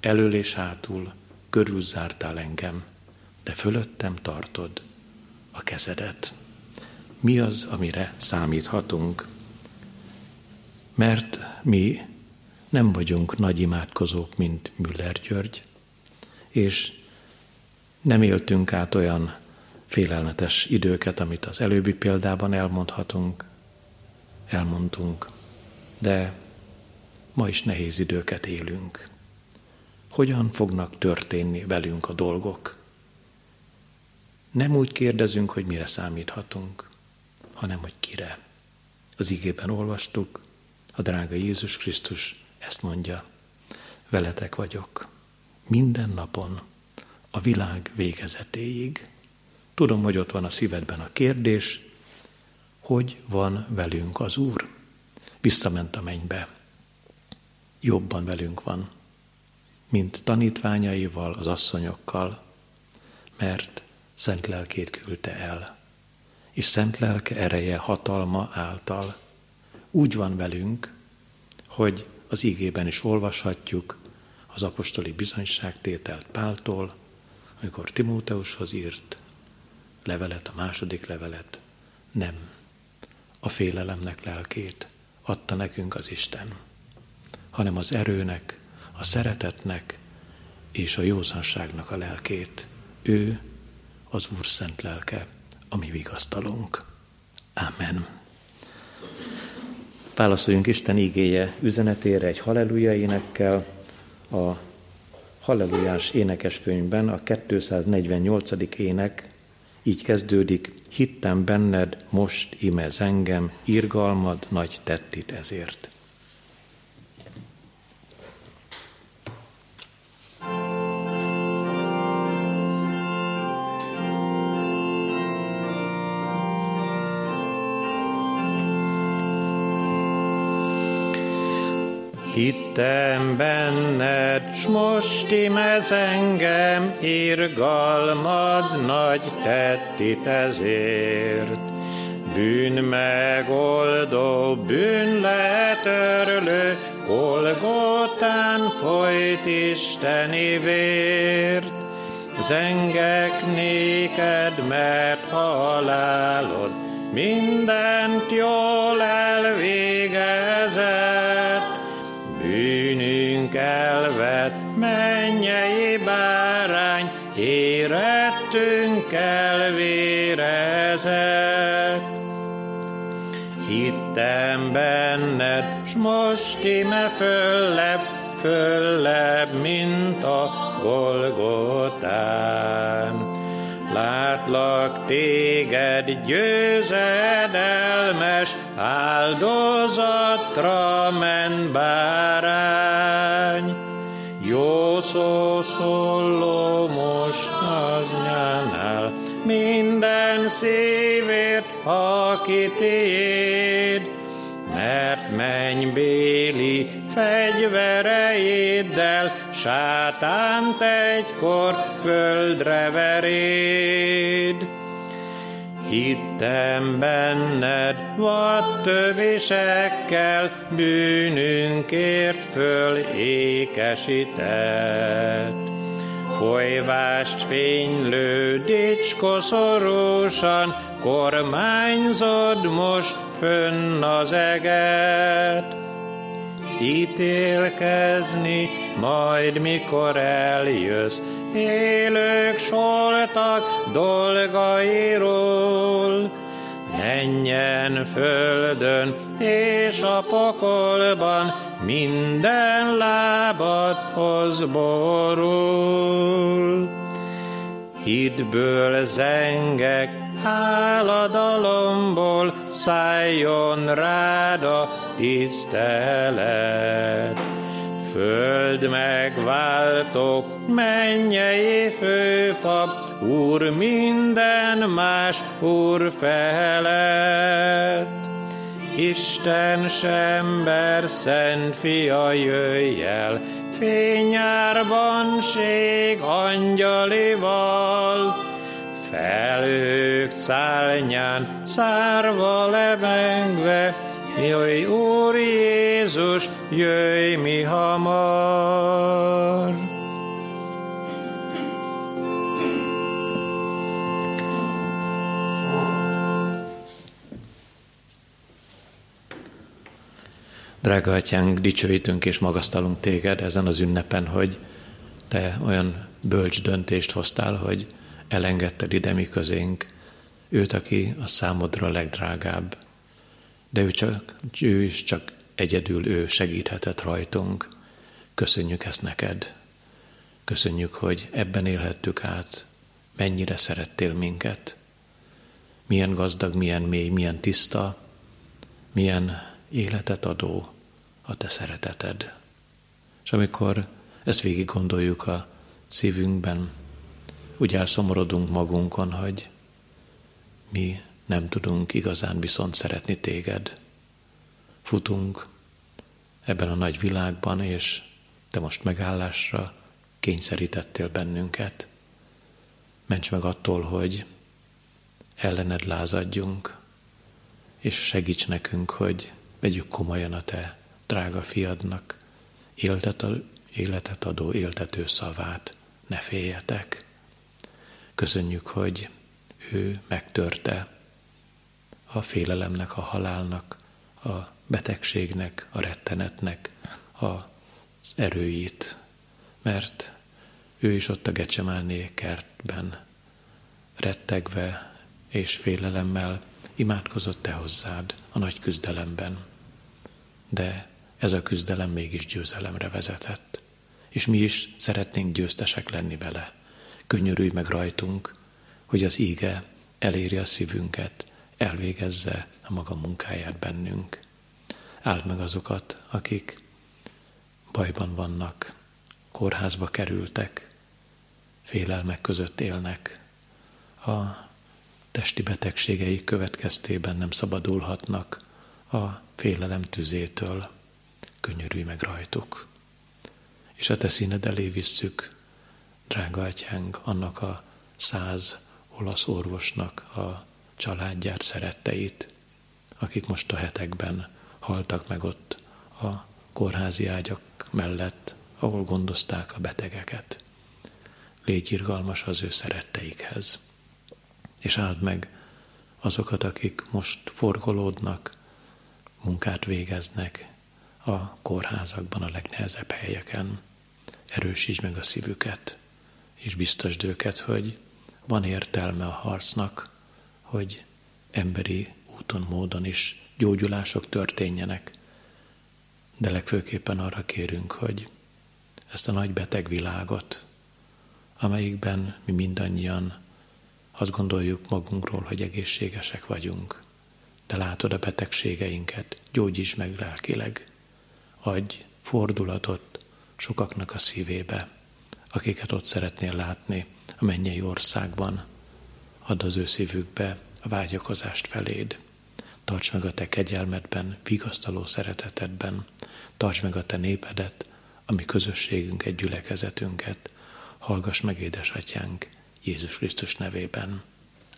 Elől és hátul körülzártál engem, de fölöttem tartod a kezedet. Mi az, amire számíthatunk? Mert mi nem vagyunk nagy imádkozók, mint Müller György, és nem éltünk át olyan félelmetes időket, amit az előbbi példában elmondhatunk, elmondtunk, de ma is nehéz időket élünk. Hogyan fognak történni velünk a dolgok? Nem úgy kérdezünk, hogy mire számíthatunk, hanem hogy kire. Az igében olvastuk, a drága Jézus Krisztus ezt mondja, veletek vagyok minden napon a világ végezetéig. Tudom, hogy ott van a szívedben a kérdés, hogy van velünk az Úr. Visszament a mennybe. Jobban velünk van, mint tanítványaival, az asszonyokkal, mert szent lelkét küldte el, és szent lelke ereje, hatalma által úgy van velünk, hogy az ígében is olvashatjuk az apostoli bizonyságtételt Páltól, amikor Timóteushoz írt levelet, a második levelet, nem. a félelemnek lelkét adta nekünk az Isten, hanem az erőnek, a szeretetnek és a józanságnak a lelkét. Ő az Úr szent lelke, ami vigasztalunk. Amen. Válaszoljunk Isten igéje üzenetére egy halleluja énekkel. A hallelujás énekeskönyvben a 248. ének így kezdődik, hittem benned, most imez engem, irgalmad nagy tettit ezért. Hittem benned, s most imez engem, irgalmad nagy tettit ezért. Bűn megoldó, bűn letörlő, Golgotán folyt Isteni vért. Zengek néked, mert halálod mindent jól elvégezett, érettünk elvérezett. Hittem benned, s most ime föllebb, föllebb, mint a Golgotán. Látlak téged győzedelmes, áldozatra men bárány. Jó szó szóló szívért, aki tiéd, mert mennybéli fegyvereiddel sátánt egykor földre veréd. Hittem benned, vad tövisekkel bűnünkért föl ékesített. Folyvást fénylő, dicskoszorosan, kormányzod most fönn az eget. Ítélkezni, majd mikor eljössz, élők soltak dolgairól. Menjen földön és a pokolban, minden lábadhoz borul. Hidből zengek, háladalomból szálljon rád a tisztelet. Föld megváltó, mennyei főpap, Úr minden más Úr felett. Isten sember, szent fia, jöjj el, fényárban ség angyalival, felők szálnyán, szárva lebengve, jöjj Úr Jézus, jöjj mi hamar. Drága atyánk, dicsőítünk és magasztalunk téged ezen az ünnepen, hogy te olyan bölcs döntést hoztál, hogy elengedted ide mi közénk őt, aki a számodra legdrágább. De ő, csak, ő is csak egyedül ő segíthetett rajtunk. Köszönjük ezt neked. Köszönjük, hogy ebben élhettük át, mennyire szerettél minket. Milyen gazdag, milyen mély, milyen tiszta, milyen életet adó, a te szereteted. És amikor ezt végig gondoljuk a szívünkben, úgy elszomorodunk magunkon, hogy mi nem tudunk igazán viszont szeretni téged. Futunk ebben a nagy világban, és te most megállásra kényszerítettél bennünket. Ments meg attól, hogy ellened lázadjunk, és segíts nekünk, hogy vegyük komolyan a te drága fiadnak éltet, életet adó éltető szavát, ne féljetek. Köszönjük, hogy ő megtörte a félelemnek, a halálnak, a betegségnek, a rettenetnek az erőit, mert ő is ott a Gecsemáné kertben rettegve és félelemmel imádkozott te hozzád a nagy küzdelemben. De ez a küzdelem mégis győzelemre vezetett. És mi is szeretnénk győztesek lenni vele. Könyörülj meg rajtunk, hogy az íge eléri a szívünket, elvégezze a maga munkáját bennünk. Áld meg azokat, akik bajban vannak, kórházba kerültek, félelmek között élnek, a testi betegségeik következtében nem szabadulhatnak a félelem tüzétől. Könyörülj meg rajtuk. És a te színed elé visszük, drága atyánk, annak a száz olasz orvosnak a családját, szeretteit, akik most a hetekben haltak meg ott a kórházi ágyak mellett, ahol gondozták a betegeket. Légy irgalmas az ő szeretteikhez és áld meg azokat, akik most forgolódnak, munkát végeznek a kórházakban, a legnehezebb helyeken. Erősítsd meg a szívüket, és biztosd őket, hogy van értelme a harcnak, hogy emberi úton, módon is gyógyulások történjenek. De legfőképpen arra kérünk, hogy ezt a nagy beteg világot, amelyikben mi mindannyian azt gondoljuk magunkról, hogy egészségesek vagyunk, de látod a betegségeinket, gyógyíts meg lelkileg. Adj fordulatot sokaknak a szívébe, akiket ott szeretnél látni a mennyei országban. Add az ő szívükbe a vágyakozást feléd. Tarts meg a te kegyelmedben, vigasztaló szeretetedben. Tarts meg a te népedet, a mi közösségünket, gyülekezetünket. Hallgass meg, édesatyánk, Jézus Krisztus nevében.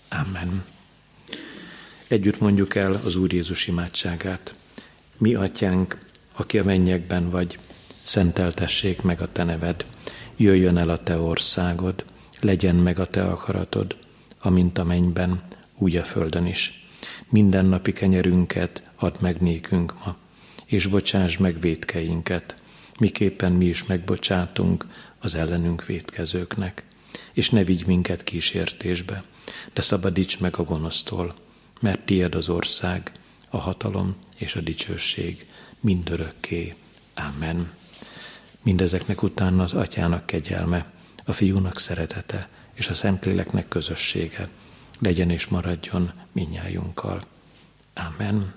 Amen. Együtt mondjuk el az Úr Jézus imádságát. Mi atyánk, aki a mennyekben vagy, szenteltessék meg a te neved, jöjjön el a te országod, legyen meg a te akaratod, amint a mennyben, úgy a földön is. Minden napi kenyerünket add meg nékünk ma, és bocsáss meg védkeinket, miképpen mi is megbocsátunk az ellenünk védkezőknek és ne vigy minket kísértésbe, de szabadíts meg a gonosztól, mert tied az ország, a hatalom és a dicsőség mindörökké. Amen. Mindezeknek utána az atyának kegyelme, a fiúnak szeretete és a Szentléleknek közössége legyen és maradjon minnyájunkkal. Amen.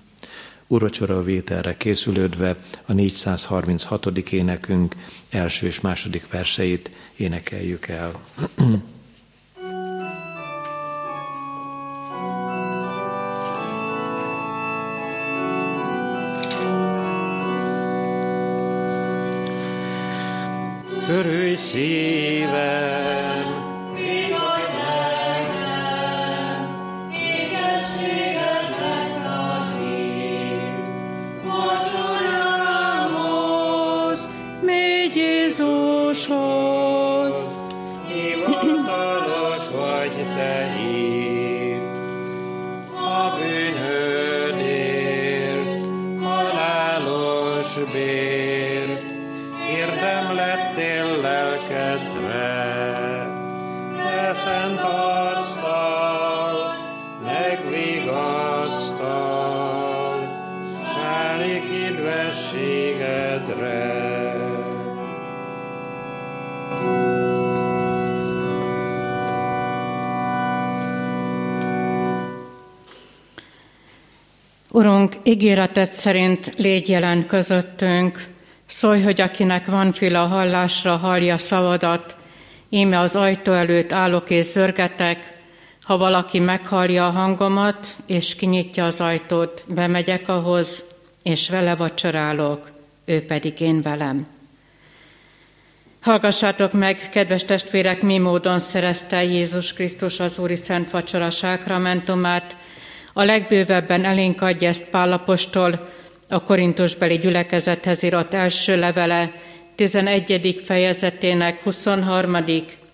Urocsora vételre készülődve a 436. énekünk első és második verseit énekeljük el. Örülj szívem, idvességedre. Urunk, ígéretet szerint légy jelen közöttünk, szólj, hogy akinek van fül a hallásra, hallja szavadat, íme az ajtó előtt állok és zörgetek, ha valaki meghallja a hangomat, és kinyitja az ajtót, bemegyek ahhoz, és vele vacsorálok, ő pedig én velem. Hallgassátok meg, kedves testvérek, mi módon szerezte Jézus Krisztus az Úri Szent Vacsora sákramentumát, a legbővebben elénk adja ezt Pálapostól, a korintusbeli gyülekezethez írott első levele 11. fejezetének 23.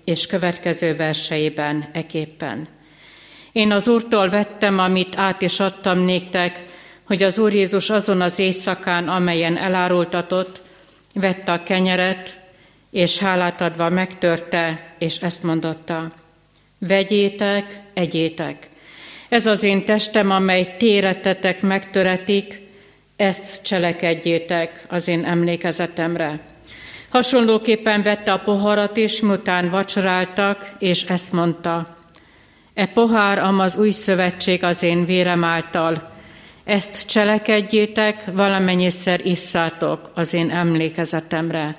és következő verseiben eképpen. Én az Úrtól vettem, amit át is adtam néktek, hogy az Úr Jézus azon az éjszakán, amelyen elárultatott, vette a kenyeret, és hálát adva megtörte, és ezt mondotta. Vegyétek, egyétek. Ez az én testem, amely téretetek megtöretik, ezt cselekedjétek az én emlékezetemre. Hasonlóképpen vette a poharat is, miután vacsoráltak, és ezt mondta. E pohár, am az új szövetség az én vérem által. Ezt cselekedjétek, valamennyiszer isszátok az én emlékezetemre.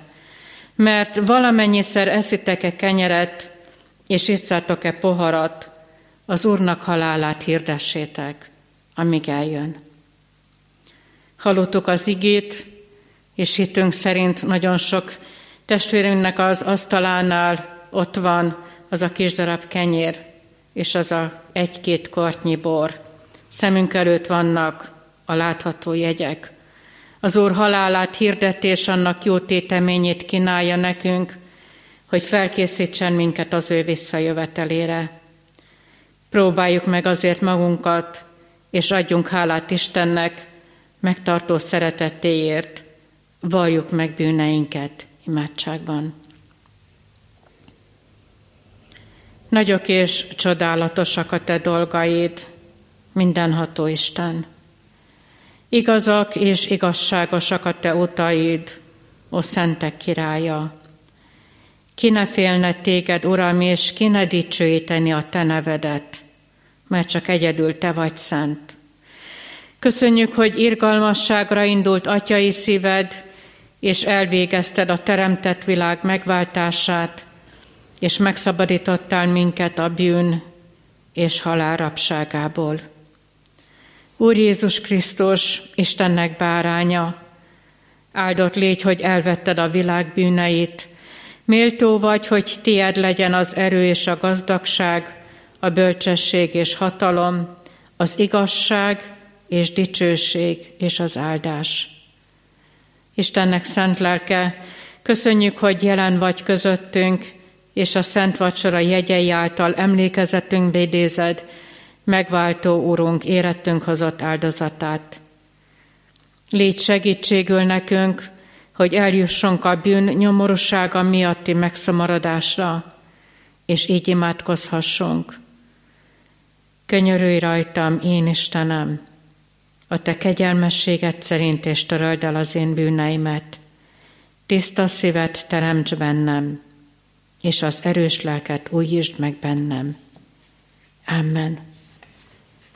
Mert valamennyiszer eszitek-e kenyeret, és isszátok-e poharat, az Úrnak halálát hirdessétek, amíg eljön. Hallottuk az igét, és hitünk szerint nagyon sok testvérünknek az asztalánál ott van az a kis darab kenyér, és az a egy-két kortnyi bor. Szemünk előtt vannak a látható jegyek. Az Úr halálát hirdetés annak jó téteményét kínálja nekünk, hogy felkészítsen minket az ő visszajövetelére. Próbáljuk meg azért magunkat, és adjunk hálát Istennek megtartó szeretetéért, valljuk meg bűneinket imádságban. Nagyok és csodálatosak a te dolgaid, mindenható Isten. Igazak és igazságosak a te utaid, ó szentek királya. Ki ne félne téged, Uram, és ki ne dicsőíteni a te nevedet, mert csak egyedül te vagy szent. Köszönjük, hogy irgalmasságra indult atyai szíved, és elvégezted a teremtett világ megváltását, és megszabadítottál minket a bűn és halál rabságából. Úr Jézus Krisztus, Istennek báránya, áldott légy, hogy elvetted a világ bűneit, méltó vagy, hogy tied legyen az erő és a gazdagság, a bölcsesség és hatalom, az igazság és dicsőség és az áldás. Istennek szent lelke, köszönjük, hogy jelen vagy közöttünk, és a Szent Vacsora jegyei által emlékezetünk bédézed, megváltó Úrunk érettünk hozott áldozatát. Légy segítségül nekünk, hogy eljussunk a bűn nyomorúsága miatti megszamaradásra, és így imádkozhassunk. Könyörülj rajtam, én Istenem, a te kegyelmességet szerint, és töröld el az én bűneimet. Tiszta szívet teremts bennem, és az erős lelket újítsd meg bennem. Amen.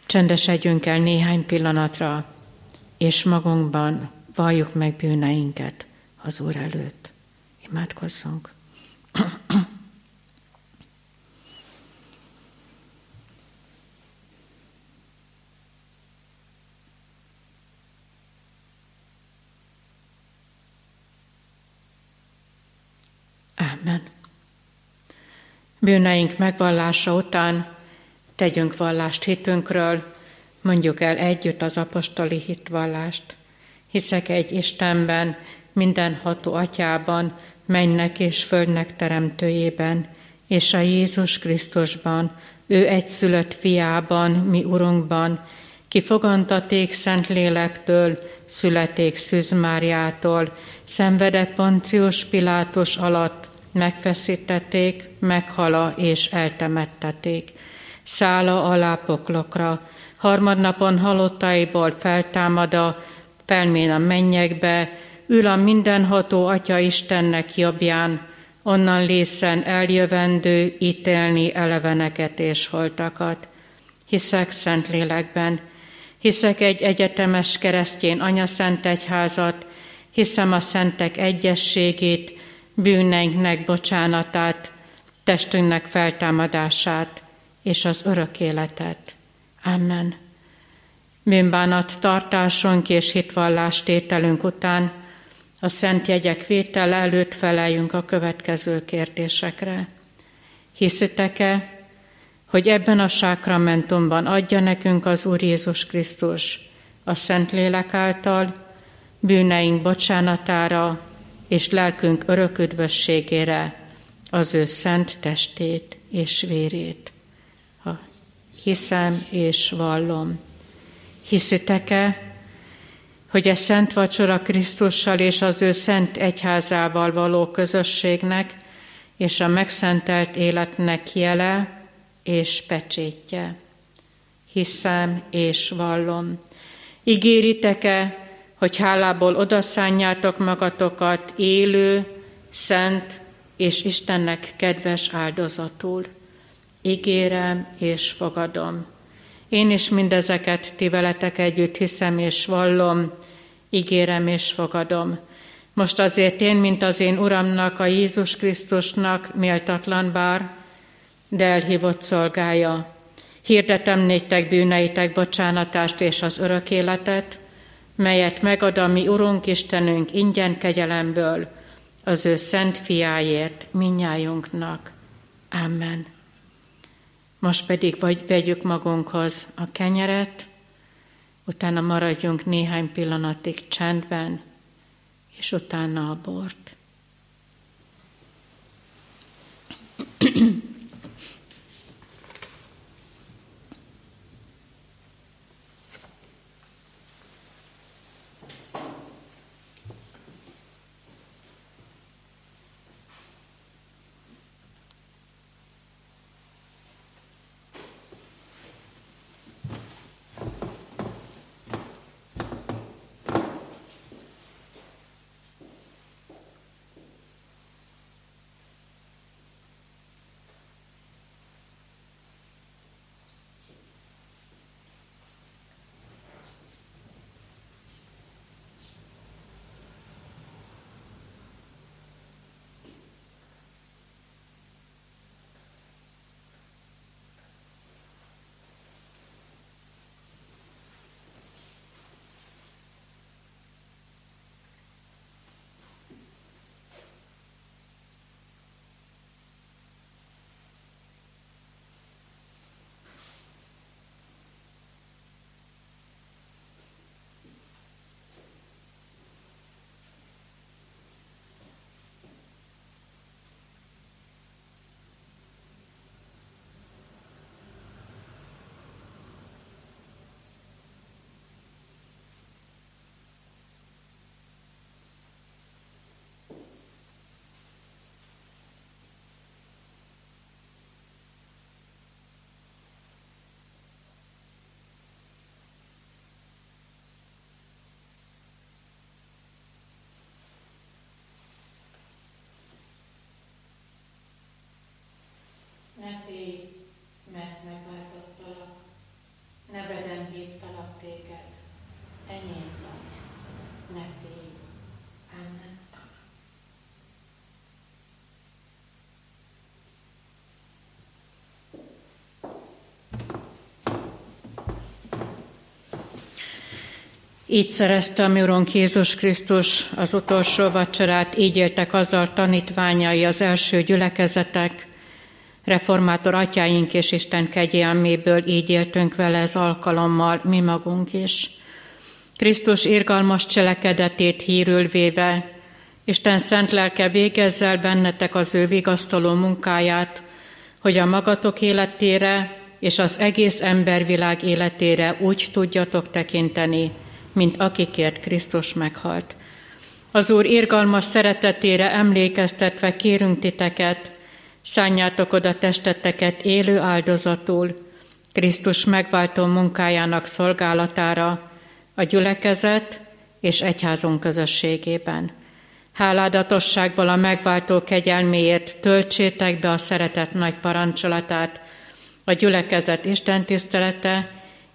Csendesedjünk el néhány pillanatra, és magunkban valljuk meg bűneinket az Úr előtt. Imádkozzunk. Amen. Bűneink megvallása után tegyünk vallást hitünkről, mondjuk el együtt az apostoli hitvallást. Hiszek egy Istenben, mindenható atyában, mennek és földnek teremtőjében, és a Jézus Krisztusban, ő egyszülött fiában, mi Urunkban, ki fogantaték Szent Lélektől, születék Szűz Máriától, szenvedett Poncius Pilátus alatt, megfeszítették, meghala és eltemetteték. Szála alá poklokra, harmadnapon halottaiból feltámada, felmén a mennyekbe, ül a mindenható Atya Istennek jobbján, onnan lészen eljövendő, ítélni eleveneket és holtakat. Hiszek szent lélekben, hiszek egy egyetemes keresztjén anyaszent egyházat, hiszem a szentek egyességét, bűneinknek bocsánatát, testünknek feltámadását és az örök életet. Amen. Bűnbánat tartásunk és hitvallás tételünk után a szent jegyek vétel előtt feleljünk a következő kérdésekre. Hiszitek-e, hogy ebben a sákramentumban adja nekünk az Úr Jézus Krisztus a Szent Lélek által bűneink bocsánatára és lelkünk örök üdvösségére az ő szent testét és vérét. Hiszem és vallom. Hiszitek-e, hogy ez szent vacsora Krisztussal és az ő szent egyházával való közösségnek és a megszentelt életnek jele és pecsétje. Hiszem és vallom. Ígéritek-e, hogy hálából odaszánjátok magatokat élő, szent és Istennek kedves áldozatul? Ígérem és fogadom. Én is mindezeket ti veletek együtt hiszem és vallom, ígérem és fogadom. Most azért én, mint az én Uramnak, a Jézus Krisztusnak méltatlan bár, de elhívott szolgája. Hirdetem néktek bűneitek bocsánatást és az örök életet, melyet megad a mi Urunk Istenünk ingyen kegyelemből, az ő szent fiáért minnyájunknak. Amen. Most pedig vagy vegyük magunkhoz a kenyeret, utána maradjunk néhány pillanatig csendben, és utána a bort. Így szerezte a mi Urunk Jézus Krisztus az utolsó vacsorát, így éltek azzal tanítványai az első gyülekezetek, reformátor atyáink és Isten kegyelméből így éltünk vele ez alkalommal, mi magunk is. Krisztus irgalmas cselekedetét hírül véve, Isten szent lelke végezzel bennetek az ő vigasztaló munkáját, hogy a magatok életére és az egész embervilág életére úgy tudjatok tekinteni, mint akikért Krisztus meghalt. Az Úr irgalmas szeretetére emlékeztetve kérünk titeket, Szánjátok oda testeteket élő áldozatul, Krisztus megváltó munkájának szolgálatára, a gyülekezet és egyházunk közösségében. Háládatosságból a megváltó kegyelméért töltsétek be a szeretet nagy parancsolatát, a gyülekezet Isten tisztelete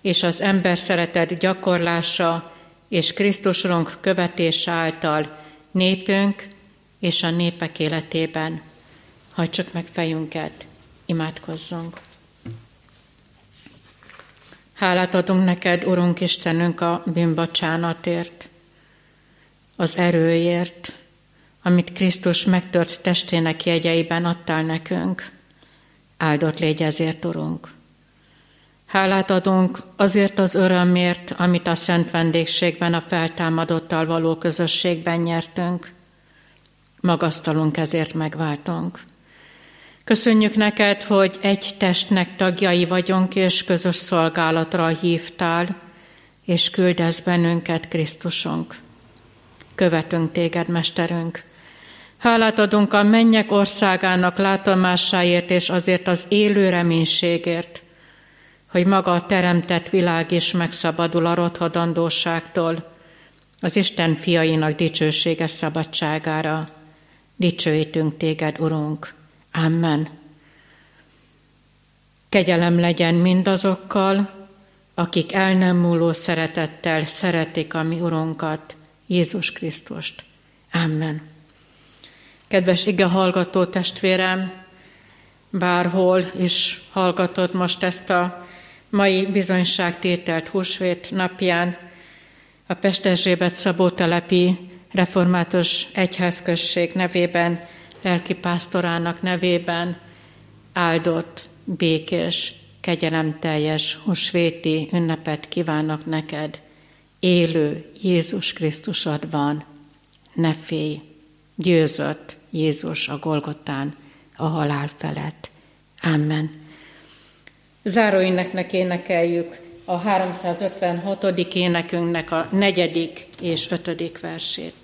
és az ember szeretet gyakorlása és Krisztusunk követése által népünk és a népek életében. Hajtsuk meg fejünket, imádkozzunk. Hálát adunk neked, Urunk Istenünk, a bűnbocsánatért, az erőért, amit Krisztus megtört testének jegyeiben adtál nekünk. Áldott légy ezért, Urunk. Hálát adunk azért az örömért, amit a szent vendégségben, a feltámadottal való közösségben nyertünk. Magasztalunk ezért megváltunk. Köszönjük neked, hogy egy testnek tagjai vagyunk, és közös szolgálatra hívtál, és küldesz bennünket, Krisztusunk. Követünk téged, Mesterünk. Hálát adunk a mennyek országának látomásáért, és azért az élő reménységért, hogy maga a teremtett világ is megszabadul a rothadandóságtól, az Isten fiainak dicsőséges szabadságára. Dicsőítünk téged, Urunk! Amen. Kegyelem legyen mindazokkal, akik el nem múló szeretettel szeretik a mi Urunkat, Jézus Krisztust. Amen. Kedves ige hallgató testvérem, bárhol is hallgatod most ezt a mai bizonyságtételt húsvét napján, a Pesterzsébet Szabó telepi református egyházközség nevében lelkipásztorának nevében áldott, békés, kegyelemteljes húsvéti ünnepet kívánok neked. Élő Jézus Krisztusod van, ne félj, győzött Jézus a Golgotán a halál felett. Amen. Záróéneknek énekeljük a 356. énekünknek a negyedik és ötödik versét.